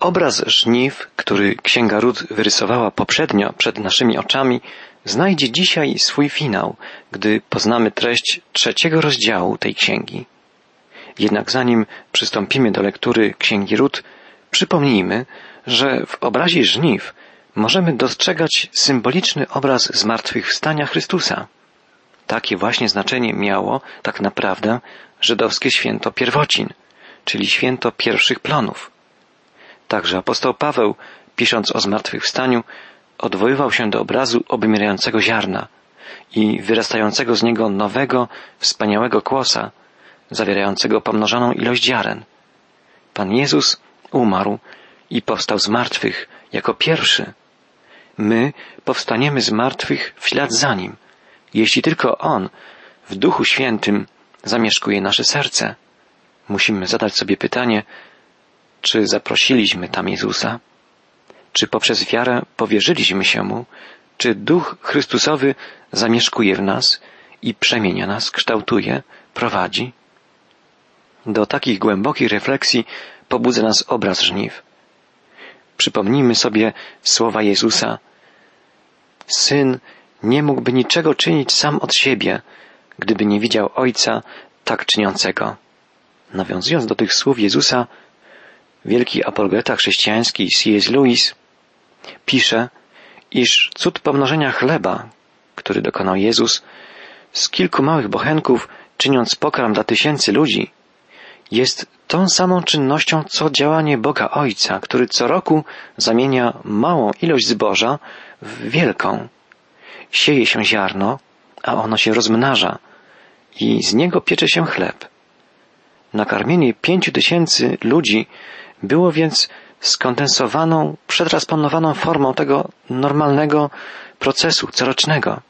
Obraz żniw, który księga Rut wyrysowała poprzednio przed naszymi oczami, znajdzie dzisiaj swój finał, gdy poznamy treść trzeciego rozdziału tej księgi. Jednak zanim przystąpimy do lektury księgi Rut, przypomnijmy, że w obrazie żniw możemy dostrzegać symboliczny obraz zmartwychwstania Chrystusa. Takie właśnie znaczenie miało tak naprawdę żydowskie święto pierwocin, czyli święto pierwszych plonów. Także apostoł Paweł, pisząc o zmartwychwstaniu, odwoływał się do obrazu obymierającego ziarna i wyrastającego z niego nowego, wspaniałego kłosa, zawierającego pomnożoną ilość ziaren. Pan Jezus umarł i powstał z martwych jako pierwszy. My powstaniemy z martwych w ślad za nim, jeśli tylko On w Duchu Świętym zamieszkuje nasze serce. Musimy zadać sobie pytanie, czy zaprosiliśmy tam Jezusa? Czy poprzez wiarę powierzyliśmy się Mu? Czy Duch Chrystusowy zamieszkuje w nas i przemienia nas, kształtuje, prowadzi? Do takich głębokich refleksji pobudza nas obraz żniw. Przypomnijmy sobie słowa Jezusa. Syn nie mógłby niczego czynić sam od siebie, gdyby nie widział Ojca tak czyniącego. Nawiązując do tych słów Jezusa, wielki apologeta chrześcijański C.S. Lewis pisze, iż cud pomnożenia chleba, który dokonał Jezus z kilku małych bochenków, czyniąc pokarm dla tysięcy ludzi, jest tą samą czynnością, co działanie Boga Ojca, który co roku zamienia małą ilość zboża w wielką. Sieje się ziarno, a ono się rozmnaża i z niego piecze się chleb. Nakarmienie pięciu tysięcy ludzi było więc skondensowaną, przetransponowaną formą tego normalnego procesu corocznego.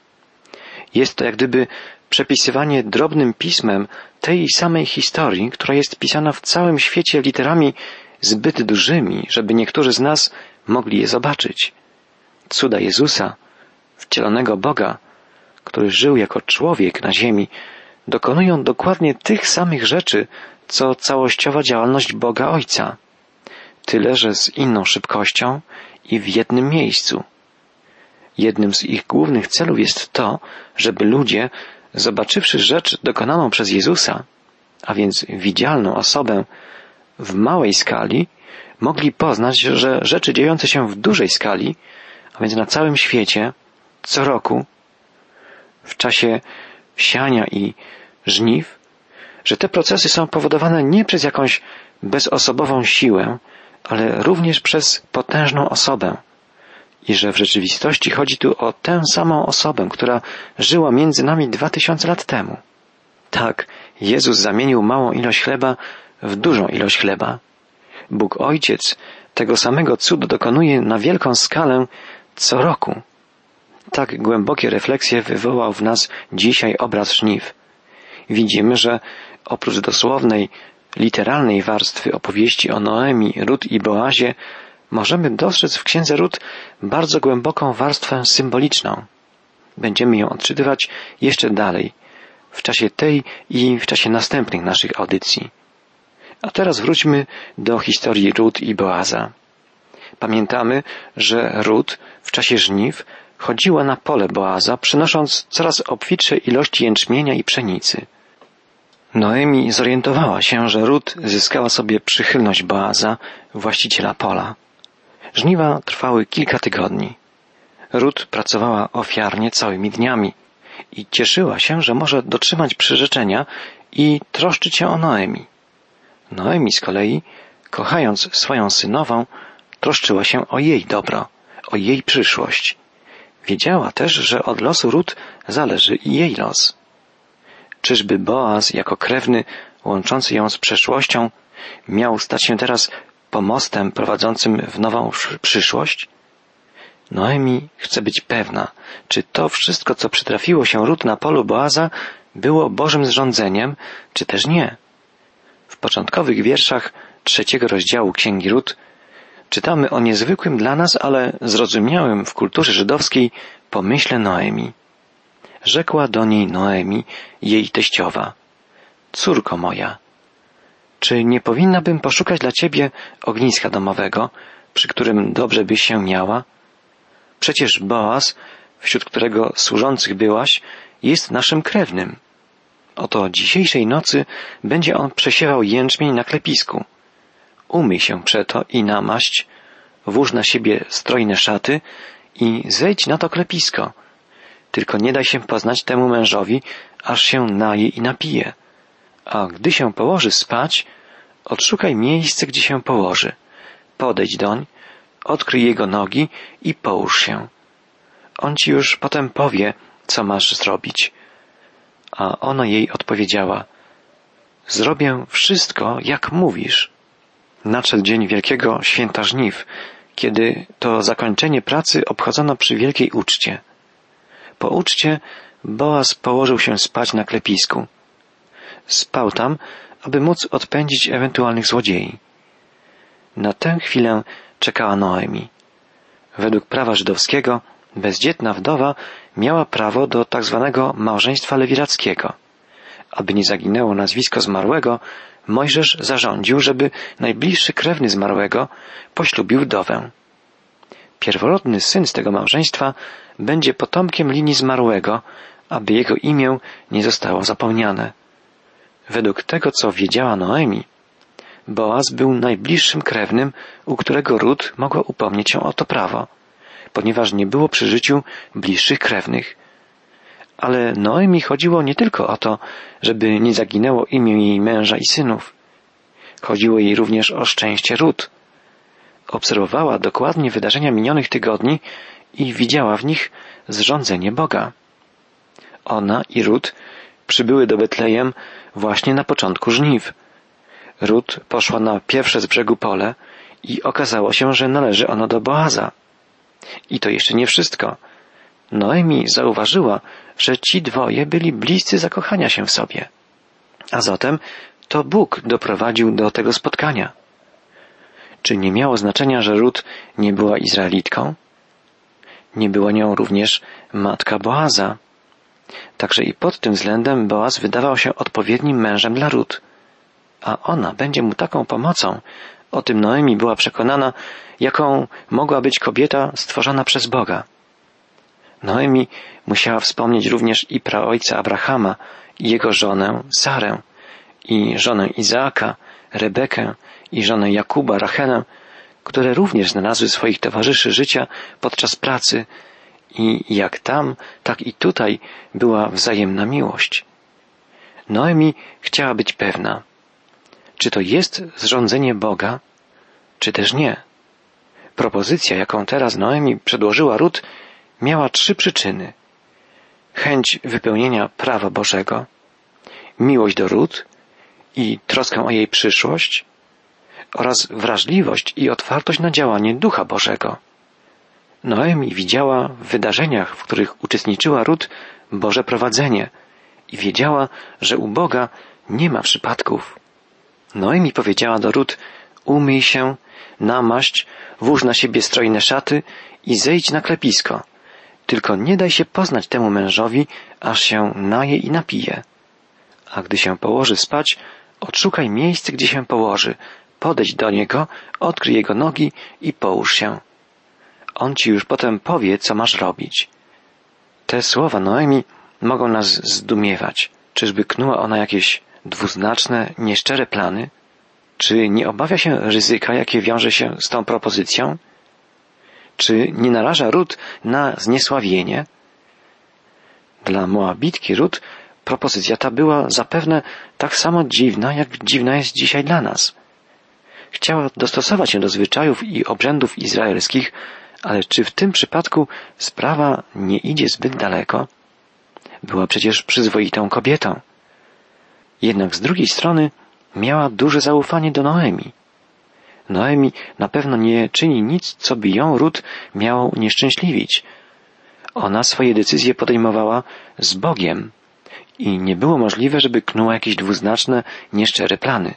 Jest to jak gdyby przepisywanie drobnym pismem tej samej historii, która jest pisana w całym świecie literami zbyt dużymi, żeby niektórzy z nas mogli je zobaczyć. Cuda Jezusa, wcielonego Boga, który żył jako człowiek na ziemi, dokonują dokładnie tych samych rzeczy, co całościowa działalność Boga Ojca tyle że z inną szybkością i w jednym miejscu. Jednym z ich głównych celów jest to, żeby ludzie, zobaczywszy rzecz dokonaną przez Jezusa, a więc widzialną osobę w małej skali, mogli poznać, że rzeczy dziejące się w dużej skali, a więc na całym świecie, co roku, w czasie siania i żniw, że te procesy są powodowane nie przez jakąś bezosobową siłę, ale również przez potężną osobę. I że w rzeczywistości chodzi tu o tę samą osobę, która żyła między nami dwa tysiące lat temu. Tak, Jezus zamienił małą ilość chleba w dużą ilość chleba. Bóg Ojciec tego samego cudu dokonuje na wielką skalę co roku. Tak głębokie refleksje wywołał w nas dzisiaj obraz żniw. Widzimy, że oprócz dosłownej, literalnej warstwy opowieści o Noemi, Rut i Boazie możemy dostrzec w księdze Rut bardzo głęboką warstwę symboliczną. Będziemy ją odczytywać jeszcze dalej, w czasie tej i w czasie następnych naszych audycji. A teraz wróćmy do historii Rut i Boaza. Pamiętamy, że Rut w czasie żniw chodziła na pole Boaza, przynosząc coraz obfitsze ilości jęczmienia i pszenicy. Noemi zorientowała się, że Rut zyskała sobie przychylność Boaza, właściciela pola. Żniwa trwały kilka tygodni. Rut pracowała ofiarnie całymi dniami i cieszyła się, że może dotrzymać przyrzeczenia i troszczyć się o Noemi. Noemi z kolei, kochając swoją synową, troszczyła się o jej dobro, o jej przyszłość. Wiedziała też, że od losu Rut zależy i jej los. Czyżby Boaz, jako krewny łączący ją z przeszłością, miał stać się teraz pomostem prowadzącym w nową przyszłość? Noemi chce być pewna, czy to wszystko, co przytrafiło się Rut na polu Boaza, było Bożym zrządzeniem, czy też nie. W początkowych wierszach trzeciego rozdziału Księgi Rut czytamy o niezwykłym dla nas, ale zrozumiałym w kulturze żydowskiej pomyśle Noemi. Rzekła do niej Noemi, jej teściowa. Córko moja. Czy nie powinnabym poszukać dla ciebie ogniska domowego, przy którym dobrze byś się miała? Przecież Boaz, wśród którego służących byłaś, jest naszym krewnym. Oto dzisiejszej nocy będzie on przesiewał jęczmień na klepisku. Umyj się przeto i namaść, włóż na siebie strojne szaty i zejdź na to klepisko. Tylko nie daj się poznać temu mężowi, aż się naje i napije. A gdy się położy spać, odszukaj miejsce, gdzie się położy. Podejdź doń, odkryj jego nogi i połóż się. On ci już potem powie, co masz zrobić. A ona jej odpowiedziała, zrobię wszystko, jak mówisz. Nadszedł dzień wielkiego święta żniw, kiedy to zakończenie pracy obchodzono przy wielkiej uczcie. Po uczcie Boaz położył się spać na klepisku. Spał tam, aby móc odpędzić ewentualnych złodziei. Na tę chwilę czekała Noemi. Według prawa żydowskiego bezdzietna wdowa miała prawo do tak zwanego małżeństwa lewirackiego. Aby nie zaginęło nazwisko zmarłego, Mojżesz zarządził, żeby najbliższy krewny zmarłego poślubił wdowę. Pierworodny syn z tego małżeństwa będzie potomkiem linii zmarłego, aby jego imię nie zostało zapomniane. Według tego, co wiedziała Noemi, Boaz był najbliższym krewnym, u którego ród mogła upomnieć się o to prawo, ponieważ nie było przy życiu bliższych krewnych. Ale Noemi chodziło nie tylko o to, żeby nie zaginęło imię jej męża i synów. Chodziło jej również o szczęście ród. Obserwowała dokładnie wydarzenia minionych tygodni i widziała w nich zrządzenie Boga. Ona i Ród przybyły do Betlejem właśnie na początku żniw. Ród poszła na pierwsze z brzegu pole i okazało się, że należy ono do Boaza. I to jeszcze nie wszystko. Noemi zauważyła, że ci dwoje byli bliscy zakochania się w sobie. A zatem to Bóg doprowadził do tego spotkania. Czy nie miało znaczenia, że Ród nie była Izraelitką? Nie była nią również matka Boaza. Także i pod tym względem Boaz wydawał się odpowiednim mężem dla Ród. A ona będzie mu taką pomocą. O tym Noemi była przekonana, jaką mogła być kobieta stworzona przez Boga. Noemi musiała wspomnieć również i praojca Abrahama, i jego żonę Sarę, i żonę Izaaka, Rebekę, i żonę Jakuba, Rachelę, które również znalazły swoich towarzyszy życia podczas pracy i jak tam, tak i tutaj była wzajemna miłość. Noemi chciała być pewna, czy to jest zrządzenie Boga, czy też nie. Propozycja, jaką teraz Noemi przedłożyła Rut, miała trzy przyczyny. Chęć wypełnienia prawa Bożego, miłość do Rut i troskę o jej przyszłość oraz wrażliwość i otwartość na działanie Ducha Bożego. Noemi widziała w wydarzeniach, w których uczestniczyła Rut, Boże prowadzenie i wiedziała, że u Boga nie ma przypadków. Noemi powiedziała do Rut, umyj się, namaść, włóż na siebie strojne szaty i zejdź na klepisko. Tylko nie daj się poznać temu mężowi, aż się naje i napije. A gdy się położy spać, odszukaj miejsce, gdzie się położy, podejdź do niego, odkryj jego nogi i połóż się. On ci już potem powie, co masz robić. Te słowa Noemi mogą nas zdumiewać. Czyżby knuła ona jakieś dwuznaczne, nieszczere plany? Czy nie obawia się ryzyka, jakie wiąże się z tą propozycją? Czy nie naraża Rut na zniesławienie? Dla Moabitki Rut propozycja ta była zapewne tak samo dziwna, jak dziwna jest dzisiaj dla nas. Chciała dostosować się do zwyczajów i obrzędów izraelskich, ale czy w tym przypadku sprawa nie idzie zbyt daleko? Była przecież przyzwoitą kobietą. Jednak z drugiej strony miała duże zaufanie do Noemi. Noemi na pewno nie czyni nic, co by ją Rut miało unieszczęśliwić. Ona swoje decyzje podejmowała z Bogiem i nie było możliwe, żeby knuła jakieś dwuznaczne, nieszczere plany.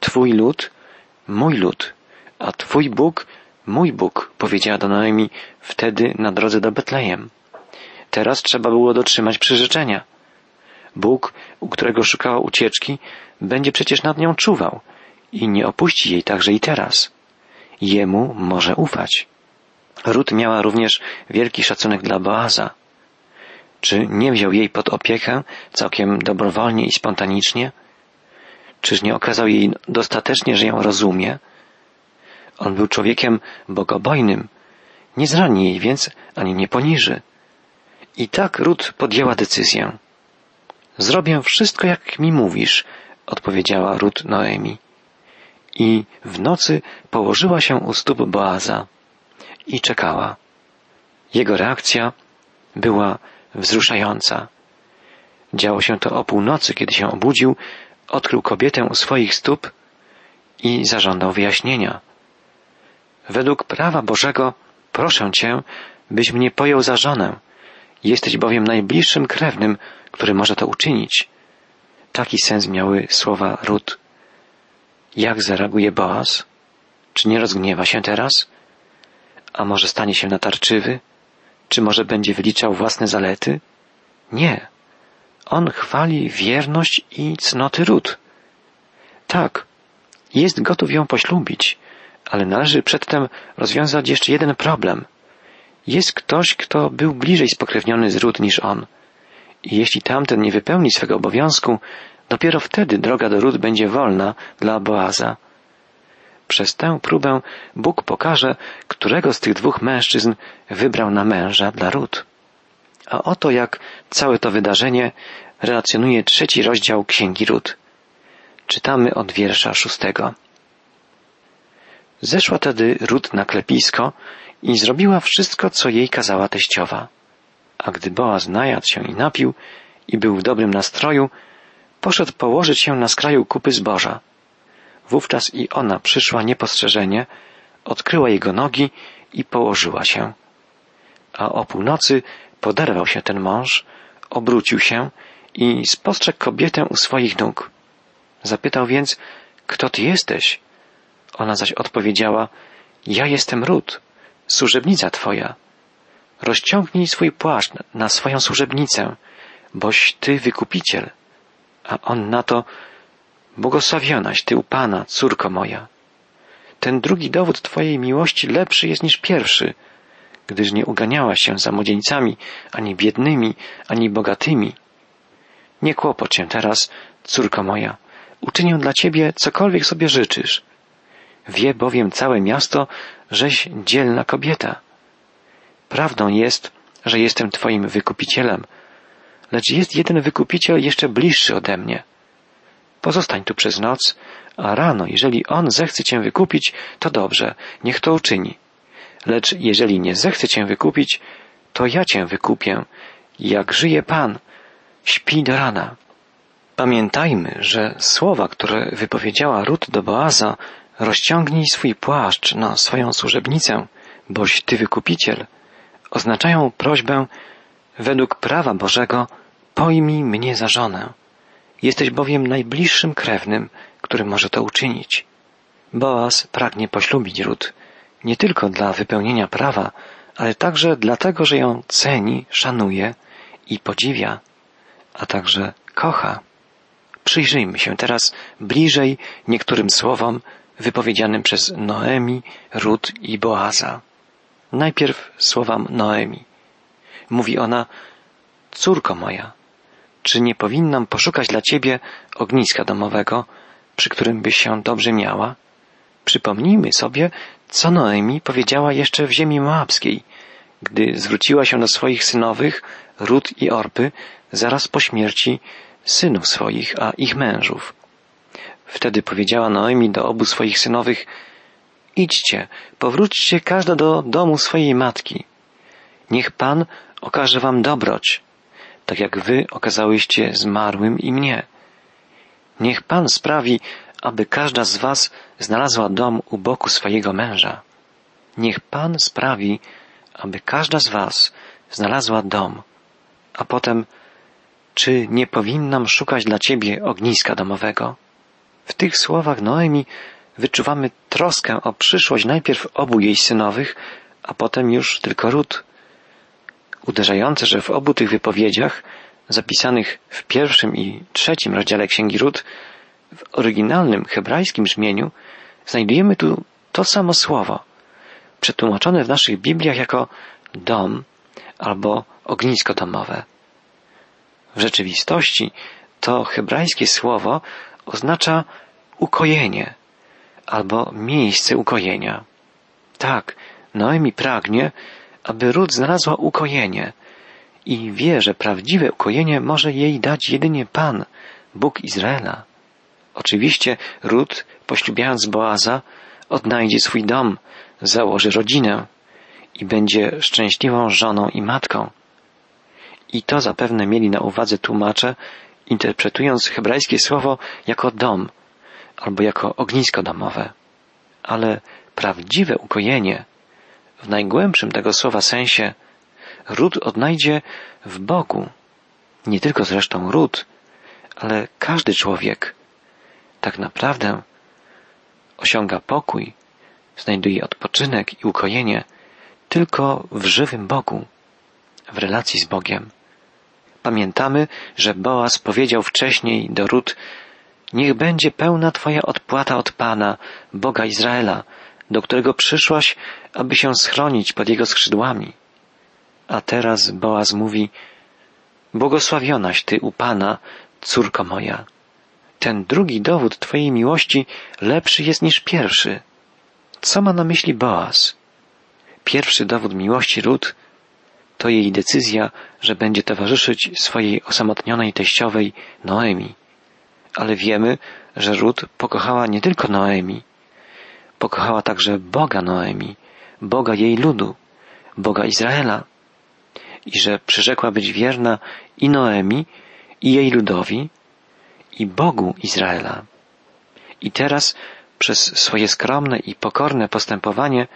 Twój lud, mój lud, a Twój Bóg Mój Bóg, powiedziała do Noemi wtedy na drodze do Betlejem. Teraz trzeba było dotrzymać przyrzeczenia. Bóg, u którego szukała ucieczki, będzie przecież nad nią czuwał i nie opuści jej także i teraz. Jemu może ufać. Rut miała również wielki szacunek dla Boaza. Czy nie wziął jej pod opiekę całkiem dobrowolnie i spontanicznie? Czyż nie okazał jej dostatecznie, że ją rozumie? On był człowiekiem bogobojnym. Nie zrani jej więc, ani nie poniży. I tak Rut podjęła decyzję. Zrobię wszystko, jak mi mówisz, odpowiedziała Rut Noemi. I w nocy położyła się u stóp Boaza i czekała. Jego reakcja była wzruszająca. Działo się to o północy, kiedy się obudził, odkrył kobietę u swoich stóp i zażądał wyjaśnienia. Według prawa Bożego proszę Cię, byś mnie pojął za żonę. Jesteś bowiem najbliższym krewnym, który może to uczynić. Taki sens miały słowa Rut. Jak zareaguje Boaz? Czy nie rozgniewa się teraz? A może stanie się natarczywy? Czy może będzie wyliczał własne zalety? Nie. On chwali wierność i cnoty Rut. Tak, jest gotów ją poślubić, ale należy przedtem rozwiązać jeszcze jeden problem. Jest ktoś, kto był bliżej spokrewniony z Rut niż on. I jeśli tamten nie wypełni swego obowiązku, dopiero wtedy droga do Rut będzie wolna dla Boaza. Przez tę próbę Bóg pokaże, którego z tych dwóch mężczyzn wybrał na męża dla Rut. A oto jak całe to wydarzenie relacjonuje trzeci rozdział Księgi Rut. Czytamy od wiersza szóstego. Zeszła tedy Rut na klepisko i zrobiła wszystko, co jej kazała teściowa. A gdy Boaz najadł się i napił i był w dobrym nastroju, poszedł położyć się na skraju kupy zboża. Wówczas i ona przyszła niepostrzeżenie, odkryła jego nogi i położyła się. A o północy poderwał się ten mąż, obrócił się i spostrzegł kobietę u swoich nóg. Zapytał więc, kto ty jesteś? Ona zaś odpowiedziała, ja jestem Rut, służebnica twoja. Rozciągnij swój płaszcz na swoją służebnicę, boś ty wykupiciel. A on na to, błogosławionaś ty u Pana, córko moja. Ten drugi dowód twojej miłości lepszy jest niż pierwszy, gdyż nie uganiałaś się za młodzieńcami, ani biednymi, ani bogatymi. Nie kłopocz się teraz, córko moja, uczynię dla ciebie cokolwiek sobie życzysz. Wie bowiem całe miasto, żeś dzielna kobieta. Prawdą jest, że jestem Twoim wykupicielem, lecz jest jeden wykupiciel jeszcze bliższy ode mnie. Pozostań tu przez noc, a rano, jeżeli on zechce Cię wykupić, to dobrze, niech to uczyni. Lecz jeżeli nie zechce Cię wykupić, to ja Cię wykupię. Jak żyje Pan, śpi do rana. Pamiętajmy, że słowa, które wypowiedziała Rut do Boaza, rozciągnij swój płaszcz na swoją służebnicę, boś Ty wykupiciel, oznaczają prośbę według prawa Bożego pojmij mnie za żonę. Jesteś bowiem najbliższym krewnym, który może to uczynić. Boaz pragnie poślubić Rut, nie tylko dla wypełnienia prawa, ale także dlatego, że ją ceni, szanuje i podziwia, a także kocha. Przyjrzyjmy się teraz bliżej niektórym słowom wypowiedzianym przez Noemi, Rut i Boaza. Najpierw słowam Noemi. Mówi ona, córko moja, czy nie powinnam poszukać dla ciebie ogniska domowego, przy którym byś się dobrze miała? Przypomnijmy sobie, co Noemi powiedziała jeszcze w ziemi moabskiej, gdy zwróciła się do swoich synowych, Rut i Orpy, zaraz po śmierci synów swoich, a ich mężów. Wtedy powiedziała Noemi do obu swoich synowych, idźcie, powróćcie każda do domu swojej matki. Niech Pan okaże wam dobroć, tak jak wy okazałyście zmarłym i mnie. Niech Pan sprawi, aby każda z was znalazła dom u boku swojego męża. Niech Pan sprawi, aby każda z was znalazła dom. A potem, czy nie powinnam szukać dla ciebie ogniska domowego? W tych słowach Noemi wyczuwamy troskę o przyszłość najpierw obu jej synowych, a potem już tylko Rut. Uderzające, że w obu tych wypowiedziach zapisanych w pierwszym i trzecim rozdziale Księgi Ród, w oryginalnym hebrajskim brzmieniu znajdujemy tu to samo słowo, przetłumaczone w naszych Bibliach jako dom albo ognisko domowe. W rzeczywistości to hebrajskie słowo oznacza ukojenie albo miejsce ukojenia. Tak, Noemi pragnie, aby Ród znalazła ukojenie i wie, że prawdziwe ukojenie może jej dać jedynie Pan, Bóg Izraela. Oczywiście Ród, poślubiając Boaza, odnajdzie swój dom, założy rodzinę i będzie szczęśliwą żoną i matką. I to zapewne mieli na uwadze tłumacze, interpretując hebrajskie słowo jako dom albo jako ognisko domowe. Ale prawdziwe ukojenie w najgłębszym tego słowa sensie ród odnajdzie w Bogu. Nie tylko zresztą ród, ale każdy człowiek tak naprawdę osiąga pokój, znajduje odpoczynek i ukojenie tylko w żywym Bogu, w relacji z Bogiem. Pamiętamy, że Boaz powiedział wcześniej do ród, niech będzie pełna Twoja odpłata od Pana, Boga Izraela, do którego przyszłaś, aby się schronić pod Jego skrzydłami. A teraz Boaz mówi, błogosławionaś Ty u Pana, córko moja. Ten drugi dowód Twojej miłości lepszy jest niż pierwszy. Co ma na myśli Boaz? Pierwszy dowód miłości Rut to jej decyzja, że będzie towarzyszyć swojej osamotnionej teściowej Noemi. Ale wiemy, że Rut pokochała nie tylko Noemi, pokochała także Boga Noemi, Boga jej ludu, Boga Izraela i że przyrzekła być wierna i Noemi, i jej ludowi, i Bogu Izraela. I teraz przez swoje skromne i pokorne postępowanie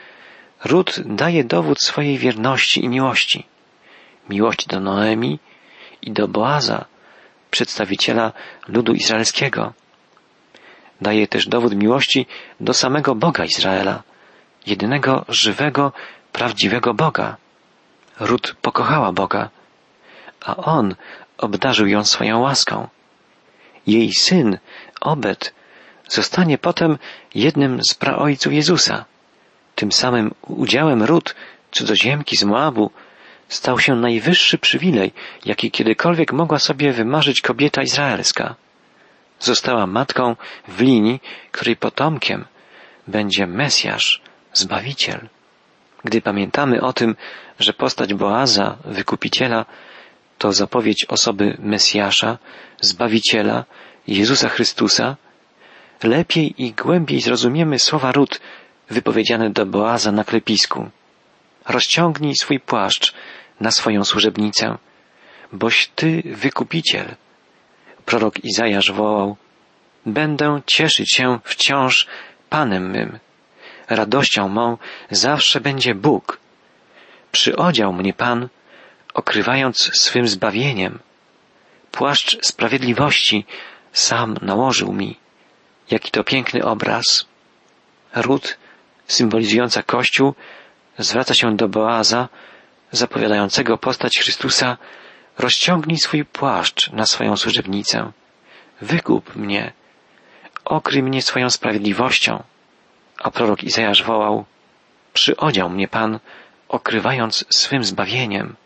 Rut daje dowód swojej wierności i miłości. Miłości do Noemi i do Boaza, przedstawiciela ludu izraelskiego. Daje też dowód miłości do samego Boga Izraela, jedynego żywego, prawdziwego Boga. Rut pokochała Boga, a On obdarzył ją swoją łaską. Jej syn, Obed, zostanie potem jednym z praojców Jezusa. Tym samym udziałem Rut, cudzoziemki z Moabu, stał się najwyższy przywilej, jaki kiedykolwiek mogła sobie wymarzyć kobieta izraelska. Została matką w linii, której potomkiem będzie Mesjasz, Zbawiciel. Gdy pamiętamy o tym, że postać Boaza, wykupiciela, to zapowiedź osoby Mesjasza, Zbawiciela, Jezusa Chrystusa, lepiej i głębiej zrozumiemy słowa Rut wypowiedziane do Boaza na klepisku. Rozciągnij swój płaszcz na swoją służebnicę, boś Ty wykupiciel. Prorok Izajasz wołał, Będę cieszyć się wciąż Panem mym. Radością mą zawsze będzie Bóg. Przyodział mnie Pan, okrywając swym zbawieniem. Płaszcz sprawiedliwości sam nałożył mi. Jaki to piękny obraz. Ród, symbolizująca Kościół, zwraca się do Boaza, zapowiadającego postać Chrystusa, rozciągnij swój płaszcz na swoją służebnicę. Wykup mnie. Okryj mnie swoją sprawiedliwością. A prorok Izajasz wołał, przyodział mnie Pan, okrywając swym zbawieniem.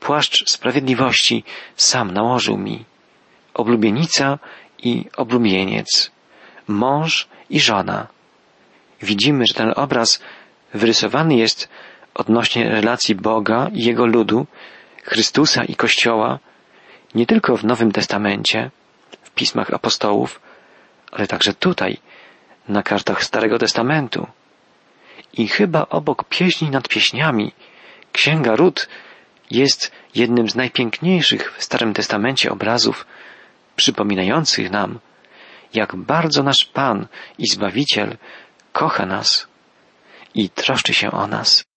Płaszcz sprawiedliwości sam nałożył mi. Oblubienica i oblubieniec. Mąż i żona. Widzimy, że ten obraz wyrysowany jest odnośnie relacji Boga i Jego ludu, Chrystusa i Kościoła, nie tylko w Nowym Testamencie, w pismach apostołów, ale także tutaj, na kartach Starego Testamentu. I chyba obok pieśni nad pieśniami, Księga Ród jest jednym z najpiękniejszych w Starym Testamencie obrazów przypominających nam, jak bardzo nasz Pan i Zbawiciel kocha nas i troszczy się o nas.